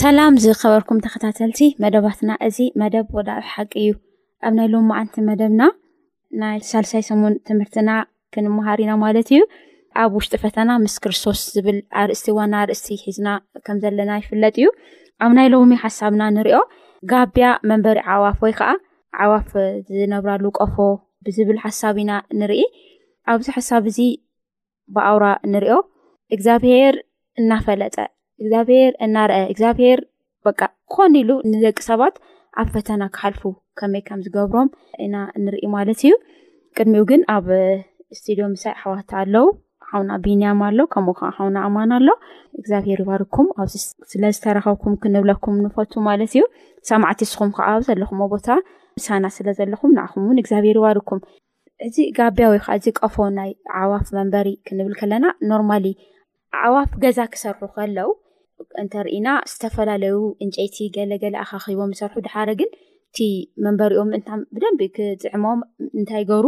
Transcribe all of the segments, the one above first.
ሰላም ዝኸበርኩም ተኸታተልቲ መደባትና እዚ መደብ ወዳኢ ሓቂ እዩ ኣብ ናይ ሎም መዓንቲ መደብና ናይ ሳልሳይ ሰሙን ትምህርትና ክንምሃር ኢና ማለት እዩ ኣብ ውሽጢ ፈተና ምስ ክርስቶስ ዝብል ኣርእስቲ ዋና ኣርእስቲ ሒዝና ከም ዘለና ይፍለጥ እዩ ኣብ ናይ ሎሚ ሓሳብና ንሪኦ ጋብያ መንበሪ ዓዋፍ ወይ ከዓ ኣዕዋፍ ዝነብራሉ ቆፎ ብዝብል ሓሳብ ኢና ንርኢ። ኣብዚ ሓሳብ እዚ ብኣውራ ንሪኦ እግዚኣብሄር እናፈለጠ እግዚኣብሄር እናርኣየ እግዚኣብሄር በቃ ኮን ኢሉ ንደቂ ሰባት ኣብ ፈተና ክሓልፉ ከመይ ከም ዝገብሮም ኢና ንርኢ ማለት እዩ። ቅድሚኡ ግን ኣብ ስቱድዮ ምሳይ ኣሕዋት ኣለዉ። ሓውና ቢንያም ኣሎ ከምኡ ከዓ ሓውና ኣማን ኣሎ እግዚኣብሄር ይባርኩም ኣብዚ ስለ ዝተረኸብኩም ክንብለኩም ንፈቱ ማለት እዩ ሰማዕቲ ንስኹም ከዓ ኣብ ዘለኹሞ ቦታ ምሳና ስለ ዘለኹም ንዓኹም እውን እግዚኣብሄር ይባርኩም እዚ ጋቢያ ወይ ከዓ እዚ ቀፎ ናይ ዓዋፍ መንበሪ ክንብል ከለና ኖርማሊ ዓዋፍ ገዛ ክሰርሑ ከለው እንተርኢና ዝተፈላለዩ እንጨይቲ ገለገለ ኣኻኺቦም ዝሰርሑ ድሓረ ግን እቲ መንበሪኦም እንታ ብደንቢ ክጥዕሞም እንታይ ገሩ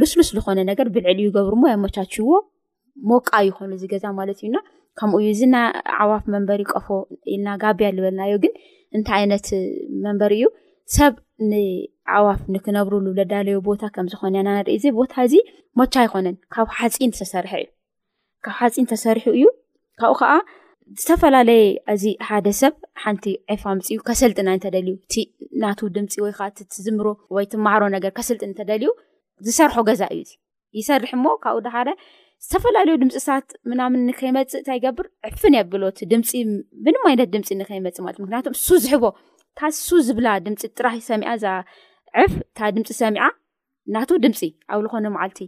ልስሉስ ዝኾነ ነገር ብልዕሊ ይገብርሞ የመቻችዎ ሞቃ ይኾኑ እዚ ገዛ ማለት እዩና ከምኡ እዩ እዚ ናይ ዓዋፍ መንበሪ ቀፎ ኢልና ጋብያ ዝበልናዮ ግን እንታይ ዓይነት መንበሪ እዩ ሰብ ንዓዋፍ ንክነብርሉ ለዳለዮ ቦታ ከምዝኾነ ኢና ንርኢ እዚ ቦታ እዚ ሞቻ ኣይኮነን ካብ ሓፂን ዝተሰርሐ እዩ ካብ ሓፂን ተሰሪሑ እዩ። ካብኡ ከዓ ዝተፈላለየ እዚ ሓደ ሰብ ሓንቲ ዒፍ ኣምፂኡ ከሰልጥና እንተደልዩ እቲ ናቱ ድምፂ ወይ ከዓ እቲ ትዝምሮ ወይ ትመሃሮ ነገር ከስልጥን እንተደልዩ ዝሰርሖ ገዛ እዩ እዚ። ይሰርሕ እሞ ካብኡ ደሓረ ዝተፈላለዩ ድምፅታት ምናምን ንከይመፅእ እንታይ ይገብር ዕፍን የብሎ እቲ ድምፂ ምንም ዓይነት ድምፂ ንከይመፅእ ማለት እዩ። ምክንያቱ እሱ ዝሕቦ እታ እሱ ዝብላ ድምፂ ጥራሕ ሰሚዓ እዛ ዒፍ እታ ድምፂ ሰሚዓ ናቱ ድምፂ ኣብ ዝኾነ መዓልቲ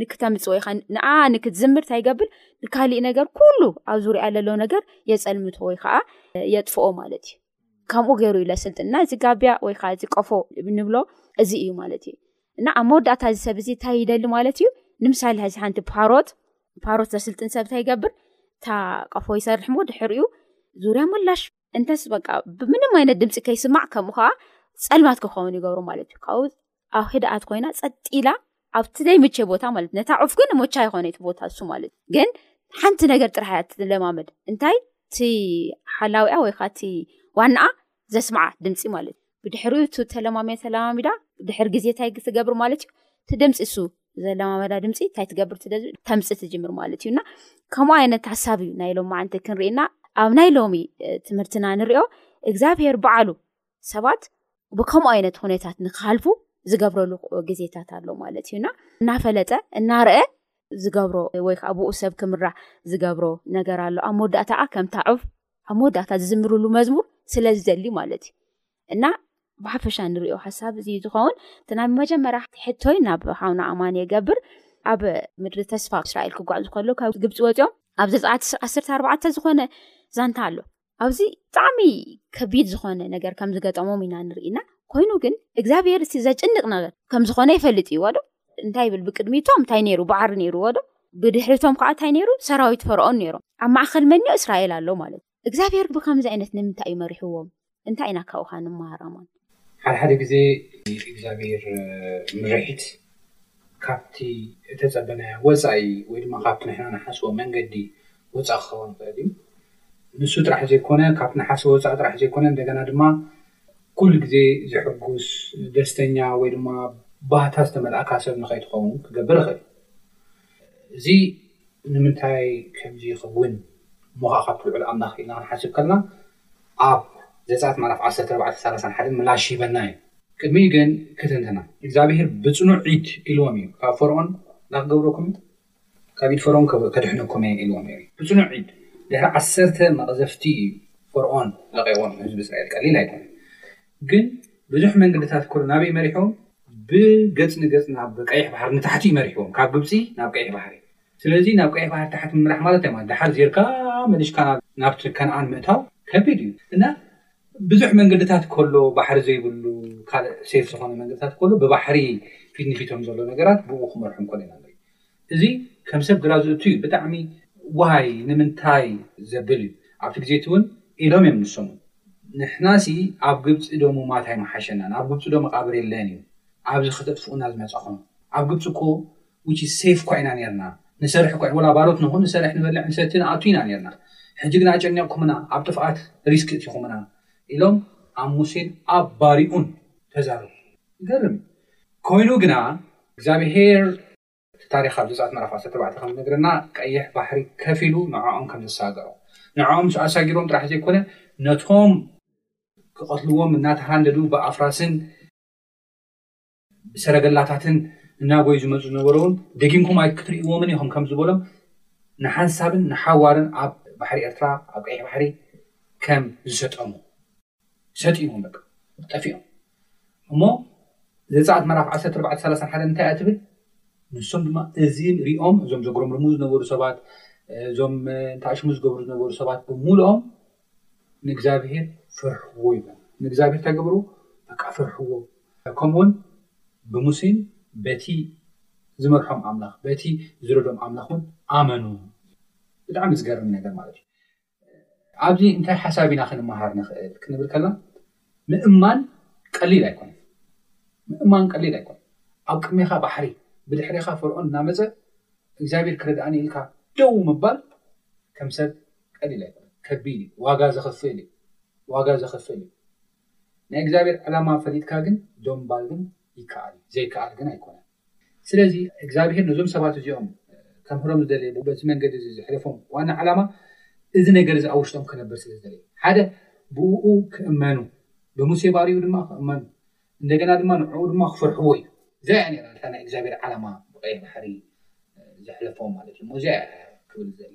ንክተምፅእ ወይ ከዓ ንዓዓ ንክትዝምር እንታይ ይገብር ንካሊእ ነገር ኩሉ ኣብ ዙርያኣ ለሎ ነገር የፀልምቶ ወይ ከዓ የጥፍኦ ማለት እዩ። ከምኡ ገይሩ እዩ ለስልጥን እና እዚ ጋብያ ወይ ከዓ እዚ ቀፎ ንብሎ እዚ እዩ ማለት እዩ እና ኣብ መወዳእታ እዚ ሰብ እዚ እንታይ ይደሊ ማለት እዩ ንምሳሌ ሕዚ ሓንቲ ፓሮት ፓሮት ዘስልጥን ሰብ እንታይ ይገብር እታ ቀፎ ይሰርሕ ሞ ድሕሪኡ ዙርያ ምላሽ እንተስ በቃ ብምንም ዓይነት ድምፂ ከይስማዕ ከምኡ ከዓ ፀልማት ክኸውን ይገብሩ ማለት እዩ ካብኡ ኣብ ህድኣት ኮይና ፀጢላ ኣብቲ ዘይምቸ ቦታ ማለት ነታ ዑፍ ግን ሞቻ ይኮነ እቲ ቦታ እሱ ማለት ግን ሓንቲ ነገር ጥራሕ እያ ትለማመድ እንታይ እቲ ሓላዊኣ ወይ ከዓ እቲ ዋናኣ ዘስምዓ ድምፂ ማለት እዩ ብድሕሪኡ እቲ ተለማሚያ ተለማሚዳ ድሕሪ ግዜ እንታይ ትገብር ማለት እዩ እቲ ድምፂ እሱ ዘለማመዳ ድምፂ እንታይ ትገብር ተምፂ ትጅምር ማለት እዩና ከምኡ ዓይነት ሓሳብ እዩ ናይ ሎም መዓንቲ ክንርኢና ኣብ ናይ ሎሚ ትምህርትና ንሪኦ እግዚኣብሄር በዓሉ ሰባት ብከምኡ ዓይነት ኩነታት ንክሓልፉ ዝገብረሉ ግዜታት ኣሎ ማለት እዩ እና እናፈለጠ እናርአ ዝገብሮ ወይ ከዓ ብኡ ሰብ ክምራሕ ዝገብሮ ነገር ኣሎ ኣብ መወዳእታ ከዓ ከምታ ዑፍ ኣብ መወዳእታ ዝዝምርሉ መዝሙር ስለዝደሊ ማለት እዩ እና ብሓፈሻ ንሪኦ ሓሳብ እዚ ዝኸውን እቲ ናብ መጀመርያ ሕቶይ ናብ ሓውና ኣማን የገብር ኣብ ምድሪ ተስፋ እስራኤል ክጓዕዙ ከሎ ካብ ግብፂ ወፂኦም ኣብ ዘፃዓት ዓስርተ ኣርባዕተ ዝኾነ ዛንታ ኣሎ ኣብዚ ብጣዕሚ ከቢድ ዝኾነ ነገር ከም ዝገጠሞም ኢና ንርኢና ኮይኑ ግን እግዚኣብሄር እቲ ዘጭንቅ ነገር ከም ዝኾነ ይፈልጥ እዩ ወዶ እንታይ ይብል ብቅድሚቶም እንታይ ነይሩ ባዕሪ ነይሩ ወዶ ብድሕሪቶም ከዓ እንታይ ነይሩ ሰራዊት ፈርኦን ነይሮም ኣብ ማእኸል መን እስራኤል ኣሎ ማለት እዩ እግዚኣብሄር ብከምዚ ዓይነት ንምንታይ እዩ መሪሕዎም እንታይ ኢና ካብኡ ከዓ ንመሃር ኣማን ሓደ ሓደ ግዜ ናይ እግዚኣብሔር ምርሒት ካብቲ እተጸበናዮ ወጻኢ ወይ ድማ ካብቲ ንሕና ንሓስቦ መንገዲ ወጻኢ ክኸውን ይኽእል እዩ። ንሱ ጥራሕ ዘይኮነ ካብቲ ንሓስቦ ወጻኢ ጥራሕ ዘይኮነ እንደገና ድማ ኩሉ ግዜ ዘሕጉስ ደስተኛ ወይ ድማ ባህታ ዝተመልኣካ ሰብ ንኸይትኸውን ክገብር ይኽእል እዩ። እዚ ንምንታይ ከምዚ ይኸውን እሞ ኸኣ ካብቲ ልዑል ኣምላኽ ኢልና ክንሓስብ ከለና ኣብ ዘጸኣት ምዕራፍ ዓሰርተ ኣርባዕተ ሳላሳን ሓደን ምላሽ ይህበና እዩ። ቅድሚኡ ግን ከተንትና እግዚኣብሄር ብጽኑዕ ኢድ ኢልዎም እዩ ካብ ፈርኦን እንታይ ክገብረኩም ካብ ኢድ ፈርኦን ከድሕነኩም እየ ኢልዎም ነይሩ እዩ ብጽኑዕ ኢድ ድሕሪ ዓሰርተ መቕዘፍቲ እዩ ፈርኦን ለቒቕዎም ንህዝቢ እስራኤል ቀሊል ኣይኮነን ግን ብዙሕ መንገድታት ኩሩ ናበይ መሪሕዎም ብገጽ ንገጽ ናብ ቀይሕ ባሕሪ ንታሕቲ እዩ መሪሕዎም ካብ ግብጺ ናብ ቀይሕ ባሕሪ ስለዚ ናብ ቀይሕ ባሕሪ ታሕቲ ምምራሕ ማለት እንታይ ማለት ድሓር ዜርካ መሊሽካ ናብቲ ከነኣን ምእታው ከቢድ እዩ እና ብዙሕ መንገድታት ከሎ ባሕሪ ዘይብሉ ካልእ ሴፍ ዝኾነ መንገድታት ከሎ ብባሕሪ ፊት ንፊቶም ዘሎ ነገራት ብኡ ክመርሑም ከሎ ኢና ንርኢ እዚ ከም ሰብ ግራ ዝእቱ እዩ ብጣዕሚ ዋይ ንምንታይ ዘብል እዩ ኣብቲ ግዜ እቲ እውን ኢሎም እዮም ንሶም እውን ንሕናሲ ኣብ ግብጺ ዶ ሙማት ኣይምሓሸናን ኣብ ግብጺ ዶ መቃብር የለን እዩ ኣብዚ ከተጥፍኡና ዝመጻኹም ኣብ ግብጺ እኮ which is safe እኳ ኢና ኔርና ንሰርሕ እኳ ወላ ባሮት ንኹን ንሰርሕ ንበልዕ ንሰቲ ንኣቱ ኢና ኔርና ሕጂ ግን ኣጨኒቕኩምና ኣብ ጥፍኣት ሪስክ እቲኹምና ኢሎም ኣብ ሙሴን ኣብ ባሪኡን ተዛረቡ ይገርም እዩ ኮይኑ ግና እግዚኣብሄር እቲ ታሪኽ ኣብ ዘጸኣት ምዕራፍ ዓሰርተ ኣርባዕተ ከም ዝነግረና ቀይሕ ባሕሪ ከፊሉ ንዕኦም ከም ዘሳገሮ ንዕኦም ምስ ኣሳጊሮም ጥራሕ ዘይኮነ ነቶም ክቐትልዎም እናተሃንደዱ ብኣፍራስን ብሰረገላታትን እናጎዩ ዝመጹ ዝነበሩ'ውን ደጊምኩም ኣይክትርእይዎምን ኢኹም ከም ዝበሎም ንሓንሳብን ንሓዋሩን ኣብ ባሕሪ ኤርትራ ኣብ ቀይሕ ባሕሪ ከም ዝሰጠሙ ሰጢሞም በቃ ጠፊኦም እሞ ዘጸኣት ምዕራፍ ዓሰርተ ኣርባዕተ ሰላሳን ሓደን እንታይ እያ ትብል ንሶም ድማ እዚ ሪኦም እዞም ዘጉረምርሙ ዝነበሩ ሰባት እዞም እንተኣሽሙ ዝገብሩ ዝነበሩ ሰባት ብምሉኦም ንእግዚኣብሔር ፍርሕዎ ይብል ንእግዚኣብሔር እንታይ ግበሩ በቃ ፍርሕዎ ከምኡ ውን ብሙሴን በቲ ዝመርሖም ኣምላኽ በቲ ዝረዶም ኣምላኽ ውን ኣመኑ ብጣዕሚ ዝገርም ነገር ማለት እዩ ኣብዚ እንታይ ሓሳብ ኢና ክንመሃር ንኽእል ክንብል ከላ ምእማን ቀሊል ኣይኮነን ምእማን ቀሊል ኣይኮነ ኣብ ቅድሜኻ ባሕሪ ብድሕሬኻ ፍርዖን እናመፀ እግዚኣብሔር ክረድኣኒ ኢልካ ደው ምባል ከም ሰብ ቀሊል ኣይኮነን ከቢድ እዩ ዋጋ ዘኽፍል እዩ ዋጋ ዘኽፍል እዩ ናይ እግዚኣብሔር ዕላማ ፈሊጥካ ግን ደው ምባል ግን ይከኣል እዩ ዘይከኣል ግን ኣይኮነን ስለዚ እግዚኣብሔር ነዞም ሰባት እዚኦም ከምህሮም ዝደለየ በዚ መንገዲ እዚ ዘሕለፎም ዋና ዕላማ እዚ ነገር እዚ ኣብ ውሽጦም ክነብር ስለ ዝደለየ ሓደ ብኡ ክእመኑ ብሙሴ ባሪኡ ድማ ክእመኑ እንደገና ድማ ንዕኡ ድማ ክፈርሕዎ እዩ እዚኣ እያ ነራ እታ ናይ እግዚኣብሔር ዓላማ ብቀይሕ ባሕሪ ዘሕለፎም ማለት እዩ እሞ እዚኣ እያ ክብል ዝደሊ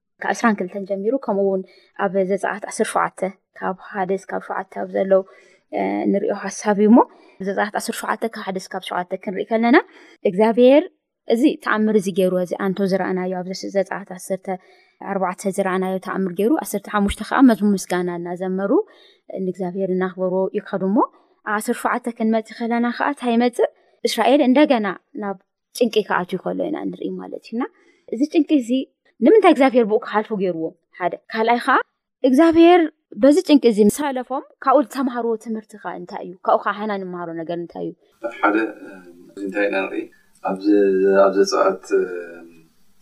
ካብ ዕስራን ክልተን ጀሚሩ ከምኡ እውን ኣብ ዘፀኣት ዓስር ሸውዓተ ካብ ሓደ ስካብ ሸውዓተ ኣብ ዘለው ንሪኦ ሓሳብ እዩ እሞ ዘፀኣት ዓስር ሸውዓተ ካብ ሓደ ስካብ ሸውዓተ ክንርኢ ከለና እግዚኣብሔር እዚ ተኣምር እዚ ገይሩ እዚ ኣንቶ ዝረኣናዮ ኣብ ዘፀኣት ዓሰርተ ኣርባዕተ ዝረኣናዮ ተኣምር ገይሩ ዓሰርተ ሓሙሽተ ከዓ መዝሙር ምስጋና እናዘመሩ ንእግዚኣብሔር እናኽበሩ ይከዱ እሞ ዓስር ሸውዓተ ክንመፅእ ከለና ከዓ እንታይ ይመፅእ እስራኤል እንደገና ናብ ጭንቂ ክኣትዩ ከሎ ኢና ንርኢ ማለት እዩ እና እዚ ጭንቂ እዚ ንምንታይ እግዚኣብሄር ብኡ ክሓልፉ ገይርዎ ሓደ ካልኣይ ከዓ እግዚኣብሄር በዚ ጭንቂ እዚ ምስ ሓለፎም ካብኡ ዝተምሃርዎ ትምህርቲ ከዓ እንታይ እዩ ካብኡ ከዓ ሓና ንምሃሮ ነገር እንታይ እዩ ሓደ እዚ እንታይ ኢና ንርኢ ኣብዚ ኣብ ዘፀኣት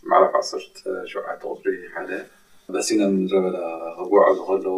ምዕራፍ ዓሰርተ ሸውዓተ ቁፅሪ ሓደ በሲና ምድረ በዳ ክጓዓዙ ከለዉ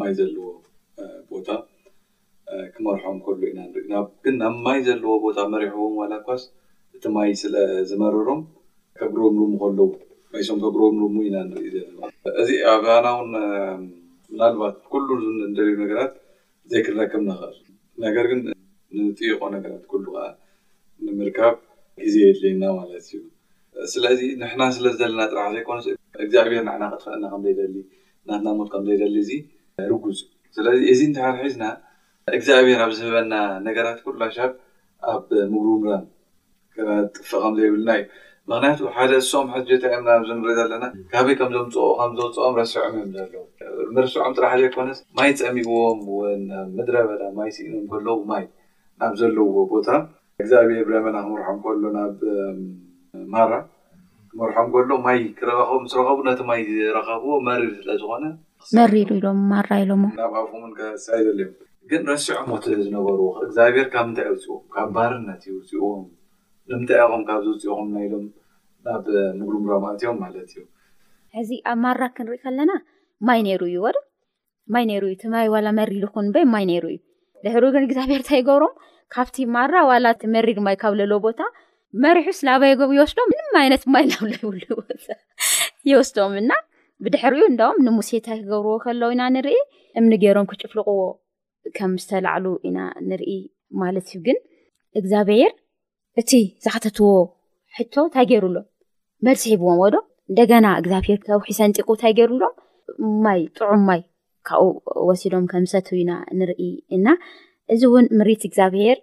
ማይ ዘለዎ ቦታ ክመርሖም ከሎ ኢና ንርኢ። ናብ ግን ናብ ማይ ዘለዎ ቦታ መሪሕዎም ዋላ እኳስ እቲ ማይ ስለ ዝመረሮም ከጉረምርሙ ከለዉ መይሶም ከጉረምርሙ ኢና ንርኢ ዘለና። እዚ ኣባና እውን ምናልባት ኩሉ እንደልዮ ነገራት ዘይክንረክብ ንኽእል ነገር ግን ንጥይቆ ነገራት ኩሉ ከኣ ንምርካብ ግዜ የድልየና ማለት እዩ። ስለዚ ንሕና ስለ ዝደለና ጥራሕ ዘይኮነስ እግዚኣብሄር ንዓና ከጥፍኣና ከም ዘይደሊ ናትና ሞት ከም ዘይደሊ እዚ ርጉጽ እዩ። ስለዚ እዚ እንድሕር ሒዝና እግዚኣብሄር ኣብ ዝህበና ነገራት ኩሉ ኣሻብ ኣብ ምጉርምራም ከነጥፍእ ከም ዘይብልና እዩ። ምኽንያቱ ሓደ እሶም ሕጂ እቲ ዕምና ኣብዚ ንርኢ ዘለና ካበይ ከም ዘምጽኦኦ ከም ዘውጽኦም ረሲዖም እዮም ዘለዉ። ምርሳዖም ጥራሕ ዘይኮነስ ማይ ጸሚእዎም ወን ኣብ ምድረ በዳ ማይ ስኢኖም ከለዉ ማይ ናብ ዘለዉዎ ቦታ እግዚኣብሔር ብደመና ክመርሖም ከሎ ናብ ማራ ክመርሖም ከሎ ማይ ክረኸቡ ምስ ረኸቡ ነቲ ማይ ዝረኸብዎ መሪር ስለ ዝኾነ መሪር ኢሎም ማራ ኢሎሞ ናብ ኣፎም እውን ከሳይ ደልዮም ግን ረሲዖም እቲ ዝነበርዎ እግዚኣብሔር ካብ ምንታይ የውፅዎም ካብ ባርነት ይውፅዎም ንምንታይ ኢኹም ካብ ዝውፅኹም ናይ ኢሎም ናብ ምጉርምራም ኣትዮም ማለት እዩ። ሕዚ ኣብ ማራ ክንርኢ ከለና ማይ ነይሩ እዩ ወዶ ማይ ነይሩ እዩ እቲ ማይ ዋላ መሪር ይኹን እምበይ ማይ ነይሩ እዩ ድሕሩ ግን እግዚኣብሔር እንታይ ይገብሮም ካብቲ ማራ ዋላ እቲ መሪር ማይ ካብ ለሎ ቦታ መሪሑስ ላባ የገብ ይወስዶም ምንም ዓይነት ማይ ናብ ለይብሉ ቦታ ይወስዶም እና ብድሕሪኡ እንዳውም ንሙሴ እንታይ ክገብርዎ ከለዉ ኢና ንርኢ እምኒ ገይሮም ክጭፍልቕዎ ከም ዝተላዕሉ ኢና ንርኢ ማለት እዩ ግን እግዚኣብሔር እቲ ዝሓተትዎ ሕቶ እንታይ ገይሩሎም መልሲ ሂብዎምዎ ዶ እንደገና እግዚኣብሄር ከውሒ ሰንጢቑ እንታይ ገይሩሎም ማይ ጥዑም ማይ ካብኡ ወሲዶም ከም ሰትዩ ኢና ንርኢ እና እዚ እውን ምሪት እግዚኣብሄር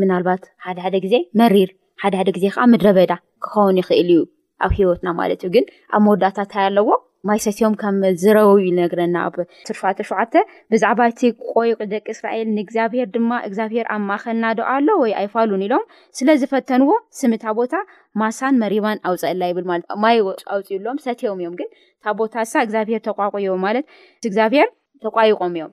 ምናልባት ሓደ ሓደ ግዜ መሪር ሓደ ሓደ ግዜ ከዓ ምድረ በዳ ክኸውን ይኽእል እዩ ኣብ ሂወትና ማለት እዩ ግን ኣብ መወዳእታ እንታይ ኣለዎ ማይ ሰትዮም ከም ዝረወው ይነግረና ኣብ ትርፋ ትርሸዓተ ብዛዕባ እቲ ቆይቂ ደቂ እስራኤል ንእግዚኣብሄር ድማ እግዚኣብሄር ኣብ ማኸና ዶ ኣሎ ወይ ኣይፋሉን ኢሎም ስለ ዝፈተንዎ ስም እታ ቦታ ማሳን መሪባን ኣውፀእላ ይብል ማለት ማይ ኣውፅኡሎም ሰትዮም እዮም ግን እታ ቦታ እሳ እግዚኣብሄር ተቋቁዮ ማለት እግዚኣብሄር ተቋይቆም እዮም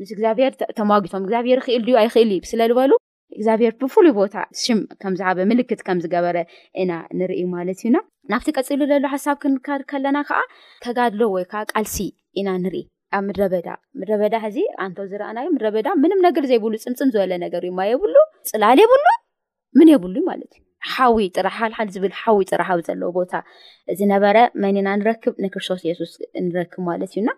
ምስ እግዚኣብሄር ተማጊቶም እግዚኣብሄር ይኽእል ድዩ ኣይኽእል እዩ ስለ ዝበሉ እግዚኣብሔር ብፍሉይ ቦታ ሽም ከም ዝሃበ ምልክት ከም ዝገበረ ኢና ንርኢ ማለት እዩና ናብቲ ቀፂሉ ዘሎ ሓሳብ ክንካድ ከለና ከዓ ተጋድሎ ወይ ከዓ ቃልሲ ኢና ንርኢ ኣብ ምድረ በዳ ምድረ በዳ ሕዚ ኣንቶ ዝረኣናዩ ምድረ በዳ ምንም ነገር ዘይብሉ ፅምፅም ዝበለ ነገር እዩ ማ የብሉ ፅላል የብሉ ምን የብሉ ማለት እዩ ሓዊ ጥራሕ ሓልሓል ዝብል ሓዊ ጥራሕ ኣብ ዘለዎ ቦታ ዝነበረ መን ኢና ንረክብ ንክርስቶስ የሱስ ንረክብ ማለት እዩና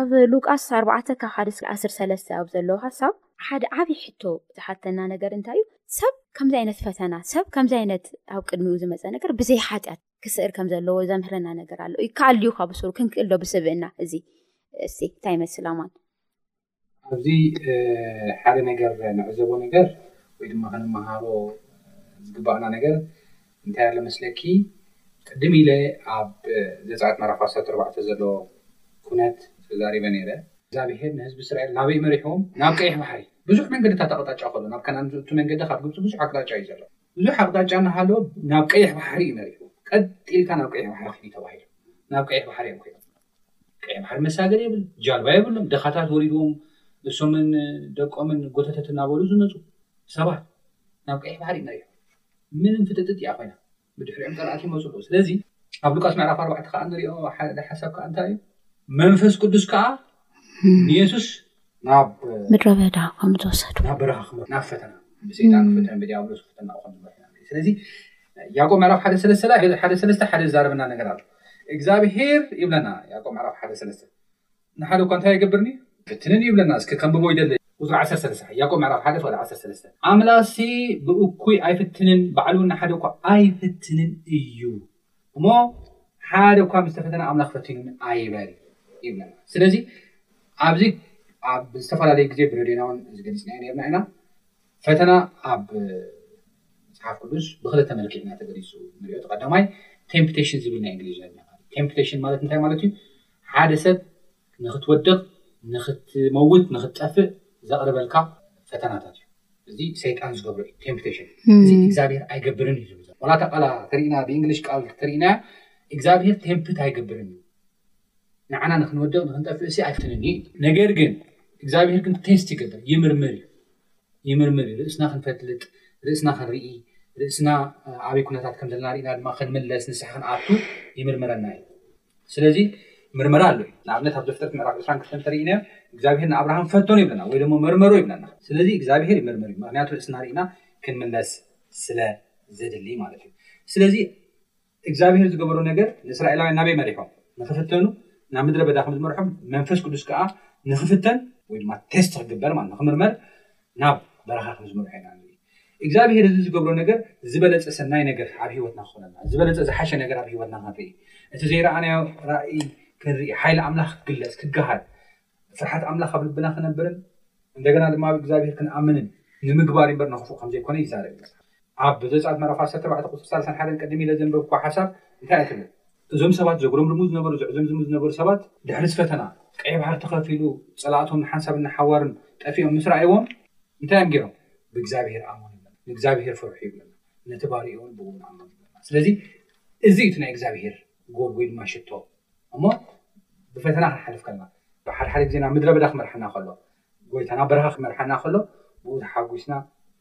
ኣብ ሉቃስ ኣርባዕተ ካብ ሓደ ዓስር ሰለስተ ኣብ ዘለዎ ሓሳብ ሓደ ዓብዪ ሕቶ ዝሓተና ነገር እንታይ እዩ ሰብ ከምዚ ዓይነት ፈተና ሰብ ከምዚ ዓይነት ኣብ ቅድሚኡ ዝመፀ ነገር ብዘይ ሓጢኣት ክስእር ከም ዘለዎ ዘምህረና ነገር ኣሎ ይከኣል ድዩ ካብ ብሱሩ ክንክእል ዶ ብስብእና እዚ እስቲ እንታይ ይመስል ኣማን ኣብዚ ሓደ ነገር ንዕዘቦ ነገር ወይ ድማ ክንመሃሮ ዝግባእና ነገር እንታይ ኣሎ መስለኪ ቅድም ኢለ ኣብ ዘጽኣት ምዕራፍ ዓሰርተ ኣርባዕተ ዘሎ ኩነት ተዛሪበ ነይረ። እግዝኣብሄር ንህዝቢ እስራኤል ናበይ መሪሕዎም? ናብ ቀይሕ ባሕሪ። ብዙሕ መንገድታት ኣቕጣጫ ከሎ ናብ ከነኣን ዝእቱ መንገዲ ካብ ግብጺ ብዙሕ ኣቕጣጫ እዩ ዘሎ። ብዙሕ ኣቕጣጫ እናሃለወ ናብ ቀይሕ ባሕሪ እዩ መሪሕዎም። ቀጥ ኢልካ ናብ ቀይሕ ባሕሪ ኪዱ ተባሂሎም። ናብ ቀይሕ ባሕሪ እዮም ከይዶም። ቀይሕ ባሕሪ መሳገሪ የብሉን፣ ጃልባ የብሉም፣ ድኻታት ወሪድዎም እሶምን ደቆምን ጎተተት እናበሉ ዝመጹ ሰባት ናብ ቀይሕ ባሕሪ እዩ መሪሕዎም። ምንም ፍጥጥጥ ኢያ ኮይና ብድሕሪኦም ጸላእቲ ይመጹ ኣለዉ ስለዚ ኣብ ሉቃስ ምዕራፍ ኣርባዕተ ከኣ ንሪኦ ሓደ ሓሳብ ከኣ እንታይ ኢዩ መንፈስ ቅዱስ ከኣ ንየሱስ ናብ ምድረ በዳ ከም ዝወሰዱ ናብ በረኻ ክመ ናብ ፈተና ብሰይጣን ክፍተን ብዲያብሎስ ክፍተን ናብኡ ከም ዝመርሕና ንርኢ ስለዚ ያዕቆብ ምዕራፍ ሓደ ሰለስተ ላይ ሓደ ሰለስተ ሓደ ዝዛረበና ነገር ኣሎ እግዚኣብሄር ይብለና ያዕቆብ ምዕራፍ ሓደ ሰለስተ ንሓደ እኳ እንታይ ኣይገብርን'ዩ? ኣይፍትንን'ዩ ይብለና። እስከ ከንብቦ ይደሊ። ቁጽሪ ዓሰርተ ሰለስተ፣ ያእቆብ ምዕራፍ ሓደ ፍቕዲ ዓሰርተ ሰለስተ፣ ኣምላኽሲ ብእኩይ ኣይፍትንን፣ ባዕሉውን ንሓደ እኳ ኣይፍትንን እዩ እሞ፣ ሓደ እኳ ምስ ተፈተነ ኣምላኽ ፈቲኑኒ ኣይበል ይብለና። ስለዚ ኣብዚ ኣብ ዝተፈላለዩ ግዜ ብረድዮናውን ዝገሊጽናዮ ኔርና ኢና፣ ፈተና ኣብ መጽሓፍ ቅዱስ ብኽልተ መልክዕ ኢና ተገሊጹ ንሪኦ። እቲ ቀዳማይ ቴምፕቴሽን ዝብል ናይ እንግሊዝኛ ቃል እዩ። ቴምፕቴሽን ማለት እንታይ ማለት'ዩ? ሓደ ሰብ ንኽትወድቕ፣ ንኽትመውት፣ ንኽትጠፍእ ዘቕርበልካ ፈተናታት እዩ። እዚ ሰይጣን ዝገብሮ እዩ፣ Temptation። እዚ እግዚኣብሄር ኣይገብርን እዩ ዝብል ዘሎ። ዋላ እታ ቃላ ተሪእና ብእንግሊሽ ቃል ተሪእናያ እግዚኣብሄር ቴምፕት ኣይገብርን እዩ፣ ንዓና ንኽንወድቕ ንኽንጠፍእሲ ኣይፍትንን እዩ ኢሉ። ነገር ግን እግዚኣብሄር ግን ቴስት ይገብር፣ ይምርምር እዩ፣ ይምርምር እዩ፣ ርእስና ክንፈትልጥ፣ ርእስና ክንርኢ፣ ርእስና ኣበይ ኩነታት ከም ዘለና ርኢና ድማ ክንምለስ ንስሓ ክንኣቱ ይምርምረና እዩ። ስለዚ ምርመራ ኣሎ እዩ ንኣብነት ኣብ ዘፍጥረት ምዕራፍ ዕስራን ክልተን እንተሪኢናዮ እግዚኣብሄር ንኣብርሃም ፈተኑ ይብለና ወይ ደሞ መርመሮ ይብለና ስለዚ እግዚኣብሄር ይምርምር እዩ ምክንያቱ ርእስና ርኢና ክንምለስ ስለ ዘድሊ ማለት እዩ ስለዚ እግዚኣብሄር ዝገበሮ ነገር ንእስራኤላውያን ናበይ መሪሖም ንክፍተኑ ናብ ምድረ በዳ ከም ዝመርሖም መንፈስ ቅዱስ ከዓ ንክፍተን ወይ ድማ ቴስት ክግበር ማለት ንክምርመር ናብ በረኻ ከም ዝመርሖ'ና ንርኢ። እግዚኣብሄር እዚ ዝገብሮ ነገር ዝበለጸ ሰናይ ነገር ኣብ ህይወትና ክኾነልና፣ ዝበለጸ ዝሓሸ ነገር ኣብ ህይወትና ክንርኢ፣ እቲ ዘይረኣናዮ ራእይ ክንርኢ፣ ሓይሊ ኣምላኽ ክግለጽ፣ ክገሃድ፣ ፍርሓት ኣምላኽ ኣብ ልብና ክነብርን እንደገና ድማ ኣብ እግዚኣብሄር ክንኣምንን ንምግባር'ዩ እምበር ንኽፉእ ከም ዘይኮነ ይዛረብ እዩ መጽሓፍ። ኣብ ዘጸኣት ምዕራፍ ዓሰርተ ኣርባዕተ ቁጽሪ ሳልሳን ሓደን ቅድም ኢለ ዘንበብክዋ ሓሳብ እንታይ እያ ትብል? እዞም ሰባት ዘጉረምርሙ ዝነበሩ፣ ዘዕዘምዝሙ ዝነበሩ ሰባት፣ ድሕሪ'ቲ ፈተና ቀይሕ ባሕሪ ተኸፊሉ ጸላእቶም ንሓንሳብን ንሓዋሩን ጠፊኦም ምስ ረኣይዎም እንታይ እዮም ጌሮም? ብእግዚኣብሄር ኣመኑ ይብለና። ንእግዚኣብሄር ፍርሑ ይብለና። ነቲ ባርያኡን ብእኡን ኣመኑ ይብለና። ስለዚ እዚ እዩ እቲ ናይ እግዚኣብሄር ጎል ወይ ድማ ሽቶ እሞ ብፈተና ክንሓልፍ ከለና፣ ሓደ ሓደ ግዜ ናብ ምድረበዳ ክመርሓና ከሎ፣ ጐይታ ናብ በረኻ ኺመርሓና ኸሎ፣ ብእኡ ተሓጒስና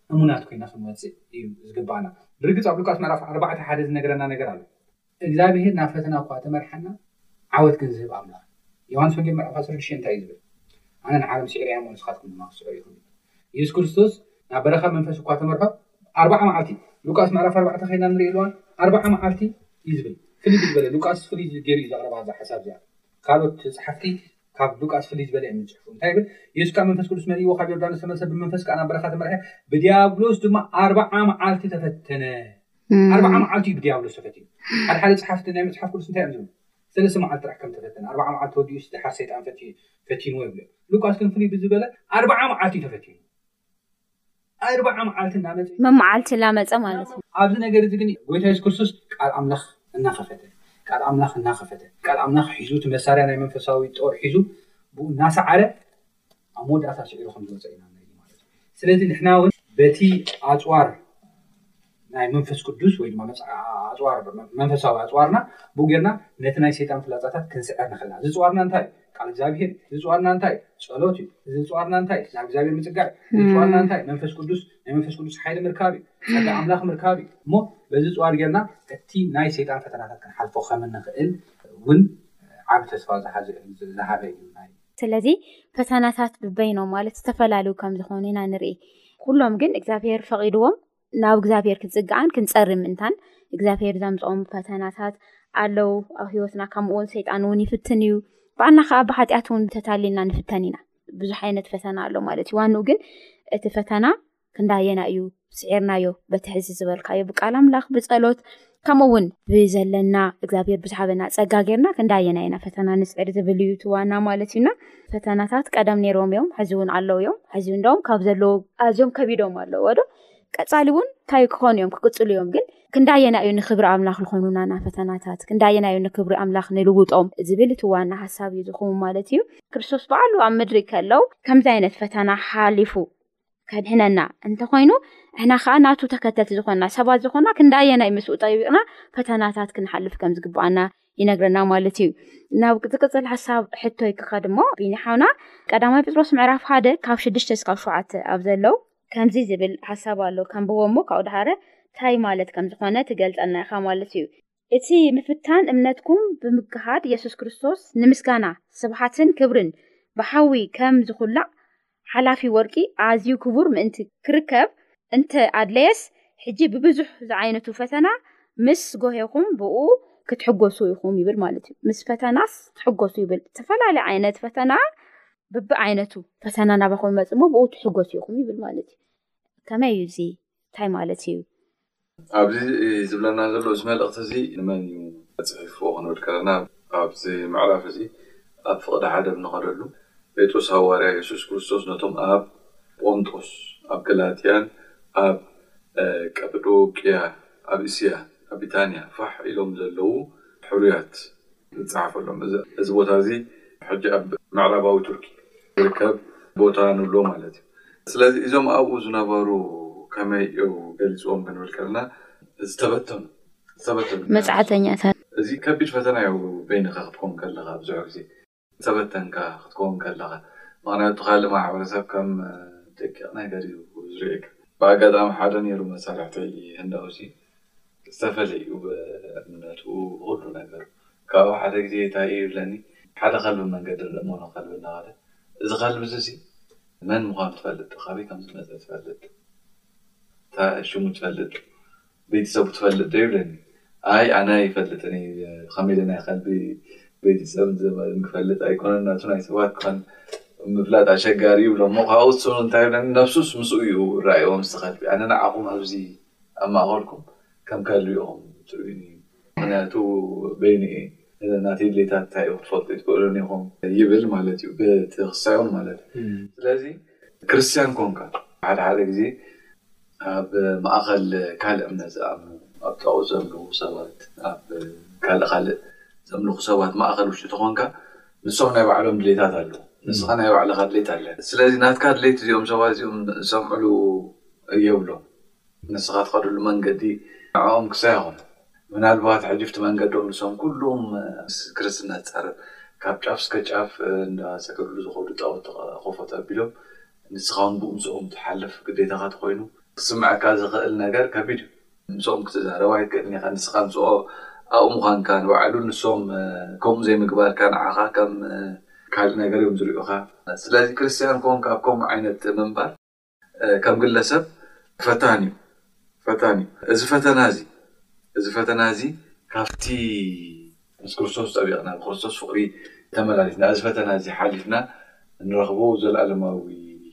እሙናት ኰይና ኽንወጽእ እዩ ዚግብኣና። ብርግጽ፣ ኣብ ሉቃስ ምዕራፍ ኣርባዕተ ሓደ ዚነግረና ነገር ኣሎ። እግዚኣብሄር ናብ ፈተና እኳ ተመርሓና፣ ዓወት ግን ዚህብ ኣምላኽ እዩ። ዮሃንስ ወንጌል ምዕራፍ ዓሰርተ ሽዱሽተ እንታይ እዩ ዚብል? ኣነ ንዓለም ስዒረያ እሞ፣ ንስኻትኩም ድማ ኽስዕሩ ኢኹም ይብል። የሱስ ክርስቶስ ናብ በረኻ መንፈስ እኳ ተመርሖ፣ ኣርብዓ መዓልቲ፣ ሉቃስ ምዕራፍ ኣርባዕተ ኸይድና ንርእየሉ እዋን ኣርብዓ መዓልቲ እዩ ዚብል። ፍልይ ብዝበለ፣ ሉቃስ ፍልይ ገይሩ እዩ ዘቕርባ እዛ ሓሳብ እዚኣ። ካልኦት ጸሓፍቲ ካብ ሉቃስ ፍልይ ዝበለ እዮም ዝጽሕፉ። እንታይ ይብል? የሱስ ከኣ መንፈስ ቅዱስ መሊእዎ ካብ ዮርዳኖስ ተመልሰ፣ ብመንፈስ ከኣ ናብ በረኻ ተመርሐ፣ ብድያብሎስ ድማ ኣርብዓ መዓልቲ ተፈተነ። ኣርብዓ መዓልቲ እዩ ብድያብሎስ ተፈቲኑ። ሓደ ሓደ ጸሓፍቲ ናይ መጽሓፍ ቅዱስ እንታይ እዮም ዝብሉ? ሰለስተ መዓልቲ ጥራሕ ከም ተፈተነ፣ ኣርብዓ መዓልቲ ተወዲኡስ ደሓር ሰይጣን ፈቲንዎ ይብሉ እዮም። ሉቃስ ግን ፍልይ ብዝበለ ኣርብዓ መዓልቲ እዩ ተፈቲኑ። ኣርብዓ መዓልቲ እናመጸ እዩ። መመዓልቲ ላመጸ ማለት እዩ። ኣብዚ ነገር እዚ ግን ጎይታ የሱስ ክርስቶስ ቃል ኣምላኽ እናኸፈተ ቃል ኣምላኽ እናኸፈተ ቃል ኣምላኽ ሒዙ እቲ መሳርያ ናይ መንፈሳዊ ጦር ሒዙ ብኡ እናሰዓረ ኣብ መወዳእታ ስዒሩ ከም ዝወጸ ኢና ንርኢ ማለት እዩ። ስለዚ ንሕና እውን በቲ ኣጽዋር ናይ መንፈስ ቅዱስ ወይ ድማ ኣጽዋር መንፈሳዊ ኣጽዋርና ብኡ ጌርና ነቲ ናይ ሰይጣን ፍላጻታት ክንስዕር ንኽእል ኢና። ዝጽዋርና እንታይ እዩ? ቃል እግዚኣብሄር እዩ። ዝጽዋርና እንታይ እዩ? ጸሎት እዩ። ዝጽዋርና እንታይ እዩ? ናብ እግዚኣብሄር ምጽጋዕ እዩ። ዝጽዋርና እንታይ እዩ? መንፈስ ቅዱስ ናይ መንፈስ ቅዱስ ሓይሊ ምርካብ እዩ። ጸጋ ኣምላኽ ምርካብ እዩ። እሞ በዚ ጽዋር ጌርና እቲ ናይ ሰይጣን ፈተናታት ክንሓልፎ ከም እንኽእል እውን ዓቢ ተስፋ ዝሃበ እዩ። ስለዚ ፈተናታት ብበይኖም ማለት ዝተፈላለዩ ከም ዝኾኑ ኢና ንርኢ። ኩሎም ግን እግዚኣብሄር ፈቒድዎም ናብ እግዚኣብሔር ክንፅግዓን ክንፀሪ ምእንታን እግዚኣብሔር ዘምፅኦም ፈተናታት ኣለው ኣብ ሂወትና ከምኡ እውን ሰይጣን እውን ይፍትን እዩ ባዕልና ከዓ ብሓጢኣት እውን ተታሊልና ንፍተን ኢና ብዙሕ ዓይነት ፈተና ኣሎ ማለት እዩ ዋንኡ ግን እቲ ፈተና ክንዳየና እዩ ስዒርናዮ በቲ ሕዚ ዝበልካዮ ብቃል ኣምላኽ ብፀሎት ከምኡ እውን ብዘለና እግዚኣብሔር ብዝሓበና ፀጋ ገርና ክንዳየናይ ኢና ፈተና ንፅዕር ዝብል እዩ ትዋና ማለት እዩና ፈተናታት ቀደም ነይሮም እዮም ሕዚ እውን ኣለዉ እዮም ሕዚ እንዶም ካብ ዘለዎ ኣዝዮም ከቢዶም ኣለዎ ዶ ቀፃሊ እውን እንታይ ክኾኑ እዮም ክቅፅሉ እዮም ግን ክንዳየና እዩ ንክብሪ ኣምላኽ ዝኾኑናና ፈተናታት ክንዳየና እዩ ንክብሪ ኣምላኽ ንልውጦም ዝብል እቲዋና ሓሳብ እዩ ዝኹም ማለት እዩ ክርስቶስ በዓሉ ኣብ ምድሪ ከለው ከምዚ ዓይነት ፈተና ሓሊፉ ከድሕነና እንተኾይኑ ንሕና ከዓ ናቱ ተከተልቲ ዝኾና ሰባት ዝኾና ክንዳየናይ ምስኡ ጠቢቕና ፈተናታት ክንሓልፍ ከም ዝግብኣና ይነግረና ማለት እዩ ናብ ዝቅፅል ሓሳብ ሕቶይ ክኸድ እሞ ቢኒ ሓውና ቀዳማይ ጴጥሮስ ምዕራፍ ሓደ ካብ ሽዱሽተ እስካብ ሸውዓተ ኣብ ዘለው ከምዚ ዝብል ሓሳብ ኣሎ ከንብቦ እሞ ካብኡ ድሃረ እንታይ ማለት ከም ዝኾነ ትገልፀልና ኢኻ ማለት እዩ እቲ ምፍታን እምነትኩም ብምግሃድ የሱስ ክርስቶስ ንምስጋና ስብሓትን ክብርን ብሓዊ ከም ዝኹላዕ ሓላፊ ወርቂ ኣዝዩ ክቡር ምእንቲ ክርከብ እንተ ኣድለየስ ሕጂ ብብዙሕ ዝዓይነቱ ፈተና ምስ ጎሄኹም ብእኡ ክትሕጎሱ ኢኹም ይብል ማለት እዩ። ምስ ፈተናስ ትሕጎሱ ይብል። እተፈላለየ ዓይነት ፈተና ብቢ ዓይነቱ ፈተና ናባኹም ይመጽእ እሞ ብኡ ትሕጎሱ ኢኹም ይብል ማለት እዩ። ከመይ እዩ እዚ እንታይ ማለት እዩ? ኣብዚ ዝብለና ዘሎ እዚ መልእኽቲ እዚ ንመን እዩ ተጽሒፍዎ ክንብል ከለና ኣብዚ ምዕራፍ እዚ ኣብ ፍቕዲ ሓደ ብንኸደሉ ጴጥሮስ ሃዋርያ የሱስ ክርስቶስ ነቶም ኣብ ጶንጦስ ኣብ ገላትያን ኣብ ቀጵዶቅያ ኣብ እስያ ኣብ ቢታንያ ፋሕ ኢሎም ዘለዉ ሕሩያት ዝጸሓፈሎም። እዚ ቦታ እዚ ሕጂ ኣብ ምዕራባዊ ቱርኪ ዝርከብ ቦታ ንብሎ ማለት እዩ። ስለዚ እዞም ኣብኡ ዝነበሩ ከመይ እዮም ገሊጽዎም ክንብል ከለና ዝተበተኑ ዝተበተኑ መጽዓተኛታት። እዚ ከቢድ ፈተና እዩ በይንኻ ክትከውን ከለኻ ብዙሕ ግዜ ዝተበተንካ ክትከውን ከለኻ ምኽንያቱ ካልእ ማሕበረሰብ ከም ደቂቕ ነገር እዩ ዝርእየካ። ብኣጋጣሚ ሓደ ነይሩ መሳርሕተይ ህንዳዊ እዚ። ዝተፈልየ እዩ ብእምነቱ ብኹሉ ነገሩ ካብኡ ሓደ ግዜ ታይ እዩ ይብለኒ ሓደ ከልቢ መንገዲ ለእመኖ ከልቢ እናኸደ እዚ ከልቢ እዙይሲ መን ምዃኑ ትፈልጥ ዶ ካበይ ከም ዝመፀ ትፈልጥ ታይ ሽሙ ትፈልጥ ዶ ቤተሰቡ ትፈልጥ ዶ ይብለኒ ኣይ ኣነ ኣይፈልጥን እየ ኸመይ ኢለ ናይ ከልቢ ቤተሰብን ዘመድን ክፈልጥ ኣይኮነን ናቱ ናይ ሰባት ክኾን ምፍላጥ ኣሸጋሪ እዩ ብሎ እሞ ካብኡ እሱ እንታይ ይብለኒ ነብሱስ ምስኡ እዩ ራእይዎ ምስቲ ከልቢ ኣነ ንዓኹም ኣብዚ ኣብ ማእኸልኩም ከም ከልቢ ኢኹም ትርእዩኒ ምኽንያቱ በይኑ እየ ናተይ ድሌታት እንታይ እዩ ክትፈልጡ ኣይትኽእሉን ኢኹም ይብል ማለት እዩ በቲ ክሳዮን ማለት ስለዚ ክርስትያን ኮንካ ሓደ ሓደ ግዜ ኣብ ማእኸል ካልእ እምነት ዝኣምኑ ኣብ ጣኦት ዘምልኹ ሰባት ኣብ ካልእ ካልእ ዘምልኹ ሰባት ማእኸል ውሽጢ ተኾንካ ንሶም ናይ ባዕሎም ድሌታት ኣለዎም ንስኻ ናይ ባዕልኻ ድሌት ኣለካ ስለዚ ናትካ ድሌት እዚኦም ሰባት እዚኦም ዝሰምዕሉ የብሉን ንስኻ ትኸደሉ መንገዲ ንዕኦም ክሳይ ኣይኾነን ምናልባት ሕጂ ኣብቲ መንገዶም ንሶም ኩሉም ምስ ክርስትና ዝጻረር ካብ ጫፍ እስከ ጫፍ እንዳ ሰገድሉ ዝኸዱ ጣኦት ኾፎት ኣቢሎም ንስኻ ውን ብኡ ምስኦም ትሓልፍ ግዴታኻ ተኾይኑ ክስመዐካ ዝኽእል ነገር ከቢድ እዩ ምስኦም ክትዛረብ ኣይትክእልን ኢኻ ንስኻ ምስኦ ኣብኡ ምዃንካ ንባዕሉ ንሶም ከምኡ ዘይምግባርካ ንዓኻ ከም ካልእ ነገር እዮም ዝሪኡኻ ስለዚ ክርስትያን ኮንካ ኣብ ከምኡ ዓይነት ምንባር። ከም ግለሰብ ፈታኒ እዩ ፈታኒ እዩ እዚ ፈተና እዚ እዚ ፈተና እዚ ካብቲ ምስ ክርስቶስ ፀቢቕና ብክርስቶስ ፍቕሪ ተመላሊስና እዚ ፈተና እዚ ሓሊፍና እንረኽቦ ዘለኣለማዊ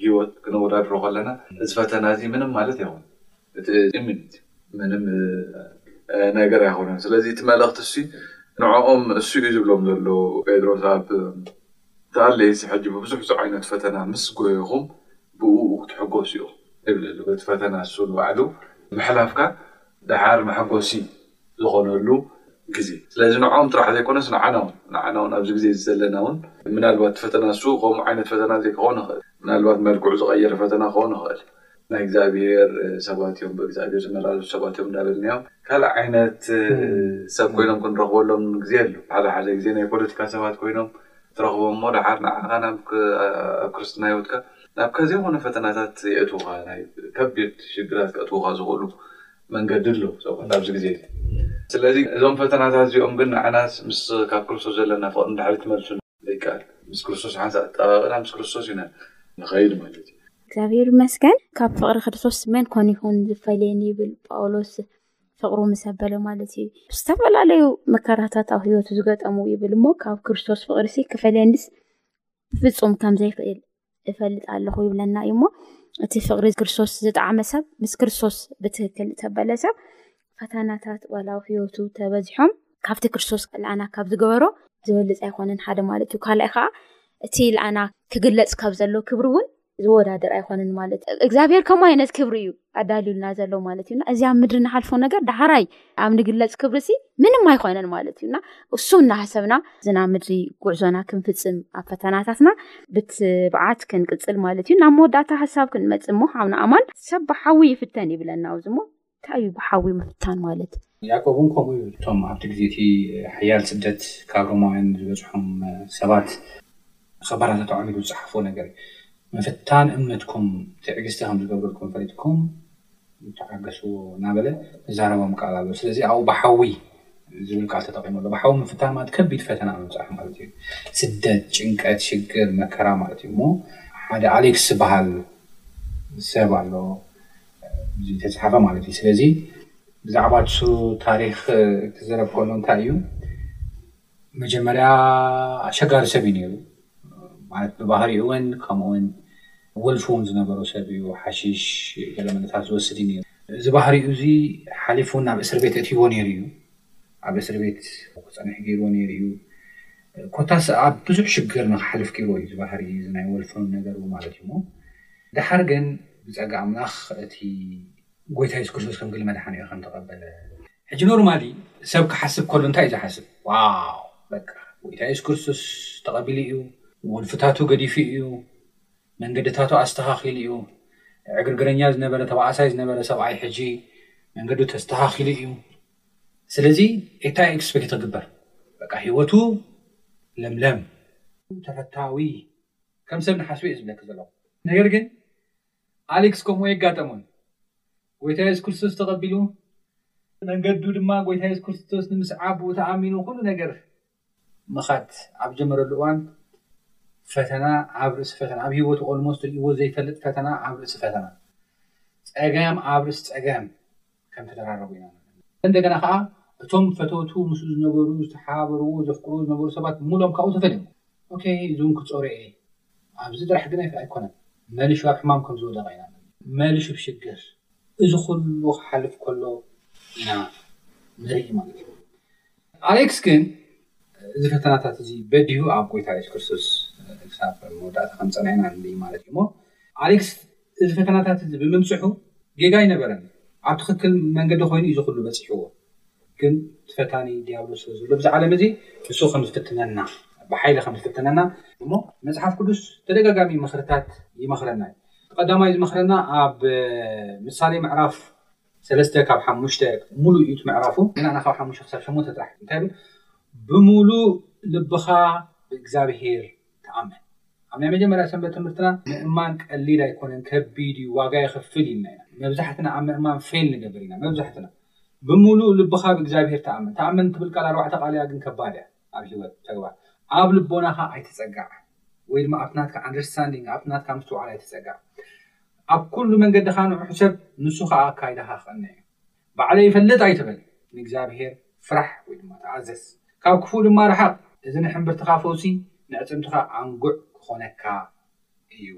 ህይወት ክነወዳድሮ ከለና እዚ ፈተና እዚ ምንም ማለት ኣይኮነን እቲ ምንት ምንም ነገር ኣይኮነን ስለዚ እቲ መልእኽቲ እሱ ንዕኦም እሱ እዩ ዝብሎም ዘሎ ጴጥሮስ ኣብ እንተኣለየሲ ሕጂ ብብዙሕ ዝዓይነቱ ፈተና ምስ ጎየኹም ብኡኡ ክትሕጎሱ ኢኹም። ይብል ኣሎ። በቲ ፈተና ንሱ ንባዕሉ ምሕላፍካ ደሓር መሕጎሲ ዝኾነሉ ግዜ። ስለዚ ንዖም ጥራሕ ዘይኮነስ ንዓና ውን ንዓና ውን ኣብዚ ግዜ እዚ ዘለና ውን ምናልባት እቲ ፈተና ንሱ ከምኡ ዓይነት ፈተና ዘይክኸውን ይኽእል ምናልባት መልክዑ ዝቐየረ ፈተና ክኸውን ይኽእል። ናይ እግዚኣብሄር ሰባት እዮም ብእግዚኣብሄር ዝመላለሱ ሰባት እዮም እንዳበልናዮም ካልእ ዓይነት ሰብ ኮይኖም ክንረኽበሎም ግዜ ኣሎ። ሓደ ሓደ ግዜ ናይ ፖለቲካ ሰባት ኮይኖም ትረኽቦም እሞ ደሓር ንዓኻ ናብ ኣብ ክርስትና ህይወትካ ናብ ከዘይኾነ ፈተናታት የእትውኻ ናይ ከቢድ ሽግራት ከእትውኻ ዝኽእሉ መንገዲ ኣሎ ሰባት ኣብዚ ግዜ እዚ ስለዚ እዞም ፈተናታት እዚኦም ግን ንዓናስ ምስ ካብ ክርስቶስ ዘለና ፍቕሪ እንድሕሪ ትመልሱና ዘይከኣል ምስ ክርስቶስ ሓንሳእ ተጣባበቕና ምስ ክርስቶስ ኢና ንኸይድ ማለት እዩ። እግዚኣብሔር ይመስገን ካብ ፍቕሪ ክርስቶስ መን ኮን ይኹን ዝፈለየኒ ይብል ጳውሎስ ፍቕሩ ምስ ኣበለ ማለት እዩ ዝተፈላለዩ መከራታት ኣብ ህይወቱ ዝገጠሙ ይብል እሞ ካብ ክርስቶስ ፍቕሪሲ ክፈለየንስ ፍጹም ከም ዘይኽእል እፈልጥ ኣለኹ ይብለና እዩ እሞ እቲ ፍቕሪ ክርስቶስ ዝጠዓመ ሰብ ምስ ክርስቶስ ብትክክል እተበለ ሰብ ፈተናታት ዋላው ህይወቱ ተበዚሖም ካብቲ ክርስቶስ ልኣና ካብ ዝገበሮ ዝበልፅ ኣይኮነን ሓደ ማለት እዩ ካልኣይ ከዓ እቲ ልኣና ክግለፅ ካብ ዘሎ ክብሪ እውን ዝወዳድር ኣይኮነን ማለት እዩ እግዚኣብሔር ከም ዓይነት ክብሪ እዩ ኣዳልዩልና ዘሎ ማለት እዩና እዚ ኣብ ምድሪ ንሓልፎ ነገር ዳሓራይ ኣብ ንግለፅ ክብሪ ሲ ምንም ኣይኮነን ማለት እዩና እሱ እናሃሰብና ዝና ምድሪ ጉዕዞና ክንፍፅም ኣብ ፈተናታትና ብትብዓት ክንቅፅል ማለት እዩ ናብ መወዳእታ ሃሳብ ክንመፅ እሞ ሓውና ኣማን ሰብ ብሓዊ ይፍተን ይብለና ውዚ እሞ እንታይ እዩ ብሓዊ ምፍታን ማለት ያእቆብ እውን ከምኡ ይብል። እቶም ኣብቲ ግዜ እቲ ሓያል ስደት ካብ ሮማውያን ዝበጽሖም ሰባት ንኸበራታትዖም ኢሉ ዝጸሓፎ ነገር እዩ። ምፍታን እምነትኩም ትዕግስቲ ከም ዝገብረልኩም ፈሊጥኩም ተዓገስዎ እናበለ ዝዛረቦም ቃል ኣሎ። ስለዚ ኣብኡ ብሓዊ ዝብል ቃል ተጠቒሙ ኣሎ። ብሓዊ ምፍታን ማለት ከቢድ ፈተና ምብጻሕ ማለት እዩ። ስደት፣ ጭንቀት፣ ሽግር፣ መከራ ማለት እዩ እሞ ሓደ ኣሌክስ ዝበሃል ሰብ ኣሎ፣ እዚ ዝተጻሕፈ ማለት እዩ። ስለዚ። ብዛዕባ ንሱ ታሪኽ ክዝረብ ከሎ እንታይ እዩ መጀመርያ ኣሸጋሪ ሰብ እዩ ነይሩ ማለት ብባህሪኡ እውን ከምኡ ውን ወልፊ ውን ዝነበሮ ሰብ እዩ ሓሽሽ ገለ መለታት ዝወስድ እዩ ነይሩ እዚ ባህሪኡ እዚ ሓሊፉ ውን ናብ እስር ቤት እትይዎ ነይሩ እዩ ኣብ እስር ቤት ክፀንሕ ገይርዎ ነይሩ እዩ ኮታስ ኣብ ብዙሕ ሽግር ንክሓልፍ ገይርዎ እዩ ዝባህሪ እዚ ናይ ወልፍን ነገር ማለት እዩ እሞ ደሓር ግን ብፀጋ ኣምላኽ እቲ ጎይታ የሱስ ክርስቶስ ከም ግሊ መድሓኒኡ ከም ተቀበለ። ሕጂ ኖርማሊ ሰብ ክሓስብ ከሎ እንታይ እዩ ዝሓስብ ዋው በቃ ጎይታ የሱስ ክርስቶስ ተቀቢሉ እዩ ጉድፍታቱ ገዲፉ እዩ መንገድታቱ ኣስተካኪሉ እዩ ዕግርግረኛ ዝነበረ ተባኣሳይ ዝነበረ ሰብኣይ ሕጂ መንገዱ ተስተካኪሉ እዩ ስለዚ እንታይ እዩ ኤክስፔክት ክግበር በቃ ሂወቱ ለምለም ተፈታዊ ከም ሰብ ንሓስብ እየ ዝብለኪ ዘለኩ ነገር ግን ኣሌክስ ከምኡ ኣየጋጠሞን። ጐይታ የሱስ ክርስቶስ ተቐቢሉ፣ መንገዱ ድማ ጐይታ የሱስ ክርስቶስ ንምስዓብ ብኡ ተኣሚኑ ዅሉ ነገር ምኻድ ኣብ ዝጀመረሉ እዋን፣ ፈተና ኣብ ርእሲ ፈተና፣ ኣብ ህይወቱ ኦልሞስት ርእይዎ ዘይፈልጥ ፈተና ኣብ ርእሲ ፈተና፣ ጸገም ኣብ ርእሲ ጸገም፣ ከም ተደራረቡ ኢና ንርእይ። እንደገና ከኣ እቶም ፈተውቱ ምስኡ ዝነበሩ ዝተሓባበርዎ ዘፍቅርዎ ዝነበሩ ሰባት ምሉኦም ካብኡ ተፈልዮም ኦኬ እዚ ውን ክጾሮ እየ ኣብዚ ጥራሕ ግን ኣይኮነን መልሹ ኣብ ሕማም ከም ዝወደቐ ኢና ንርእይ። መልሹ ብ ሽግር እዚ ኩሉ ክሓልፍ ከሎ ኢና ንርእይ ማለት እዩ። ኣሌክስ ግን እዚ ፈተናታት እዚ በዲሁ ኣብ ጎይታ የሱስ ክርስቶስ ክሳብ መወዳእታ ከም ዝጸንዐ ኢና ንርኢ ማለት እዩ እሞ ኣሌክስ እዚ ፈተናታት እዚ ብምብጽሑ ጌጋ ኣይነበረን ኣብ ትኽክል መንገዲ ኮይኑ እዩ ዝኹሉ በጺሕዎ ግን ትፈታኒ ዲያብሎስ ስለ ዘሎ ብዚ ዓለም እዚ ንሱ ከም ዝፍትነና ብሓይሊ ከም ዝፍትነና እሞ መጽሓፍ ቅዱስ ተደጋጋሚ ምኽርታት ይመኽረና እዩ። ቀዳማይ ዝመኽረና ኣብ ምሳሌ ምዕራፍ ሰለስተ ካብ ሓሙሽተ ሙሉእ ዩት ምዕራፉ ገናና ካብ ሓሙሽተ ክሳብ ሸሞንተ ጥራሕ እንታይ ይብል ብሙሉእ ልብኻ ብእግዚኣብሄር ተኣመን ኣብ ናይ መጀመርያ ሰንበት ትምህርትና ምእማን ቀሊል ኣይኮነን ከቢድ እዩ ዋጋ የኽፍል ኢልና ኢና መብዛሕትና ኣብ ምእማን ፌል ንገብር ኢና መብዛሕትና ብሙሉእ ልብኻ ብእግዚኣብሄር ተኣመን ተኣመን ትብል ቃል ኣርባዕተ ቃል እያ ግን ከባድ እያ ኣብ ሂወት ተግባር ኣብ ልቦናኻ ኣይትጸጋዕ ወይ ድማ ኣብቲ ናትካ ኣንደርስታንዲንግ ኣብቲ ናትካ ምስትውዓል ኣይትጸጋዕ ኣብ ኩሉ መንገድኻ ንዑ ሕሰብ ንሱ ኸኣ ኣካይዳኻ ክቐንዕ እዩ። ባዕለይ እፈልጥ ኣይትበል፣ ንእግዚኣብሄር ፍራሕ ወይ ድማ ተኣዘዝ፣ ካብ ክፉእ ድማ ርሓቕ፣ እዚ ንሕምብርትኻ ፈውሲ ነዕጽምትኻ ኣንጉዕ ክኾነካ እዩ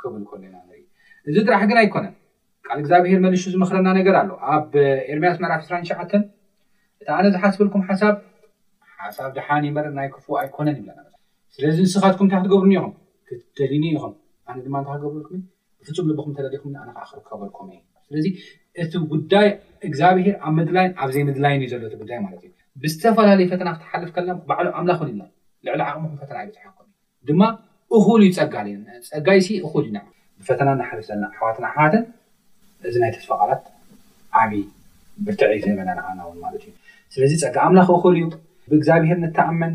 ክብል ከሎ ኢና ንርኢ። እዚ ጥራሕ ግን ኣይኮነን። ቃል እግዚኣብሄር መሊሹ ዝመኽረና ነገር ኣሎ። ኣብ ኤርምያስ ምዕራፍ ዕስራን ትሽዓተን እታ ኣነ ዝሓስበልኩም ሓሳብ ሓሳብ ደሓን እዩ እምበር ናይ ክፉእ ኣይኮነን ይብለና። ስለዚ ንስኻትኩም እንታይ ክትገብሩኒ ኢኹም? ክትደልዩኒ ኢኹም፣ ኣነ ድማ እንታይ ክገብረልኩም እየ? ብፍጹም ልብኹም እንተ ደሊኹምኒ፣ ኣነ ኸኣ ክርከበልኩም እየ። ስለዚ እቲ ጉዳይ እግዚኣብሄር ኣብ ምድላይን ኣብ ዘይምድላይን እዩ ዘሎ እቲ ጉዳይ ማለት እዩ። ብዝተፈላለየ ፈተና ክትሓልፍ ከለኹም ባዕሉ ኣምላኽ እውን ይብላ ልዕሊ ዓቕምኹም ፈተና ኣይብጽሓኩም እዩ ድማ እኹል እዩ ጸጋ ጸጋይሲ እኹል እዩ ንዓ ብፈተና እናሓልፍ ዘለና ኣሕዋትን ኣሓትን እዚ ናይ ተስፋ ቃላት ዓብዪ ብርትዐ እዩ ዝህበና ንዓና እውን ማለት እዩ። ስለዚ ጸጋ ኣምላኽ እኹል እዩ፣ ብእግዚኣብሄር ንተኣመን፣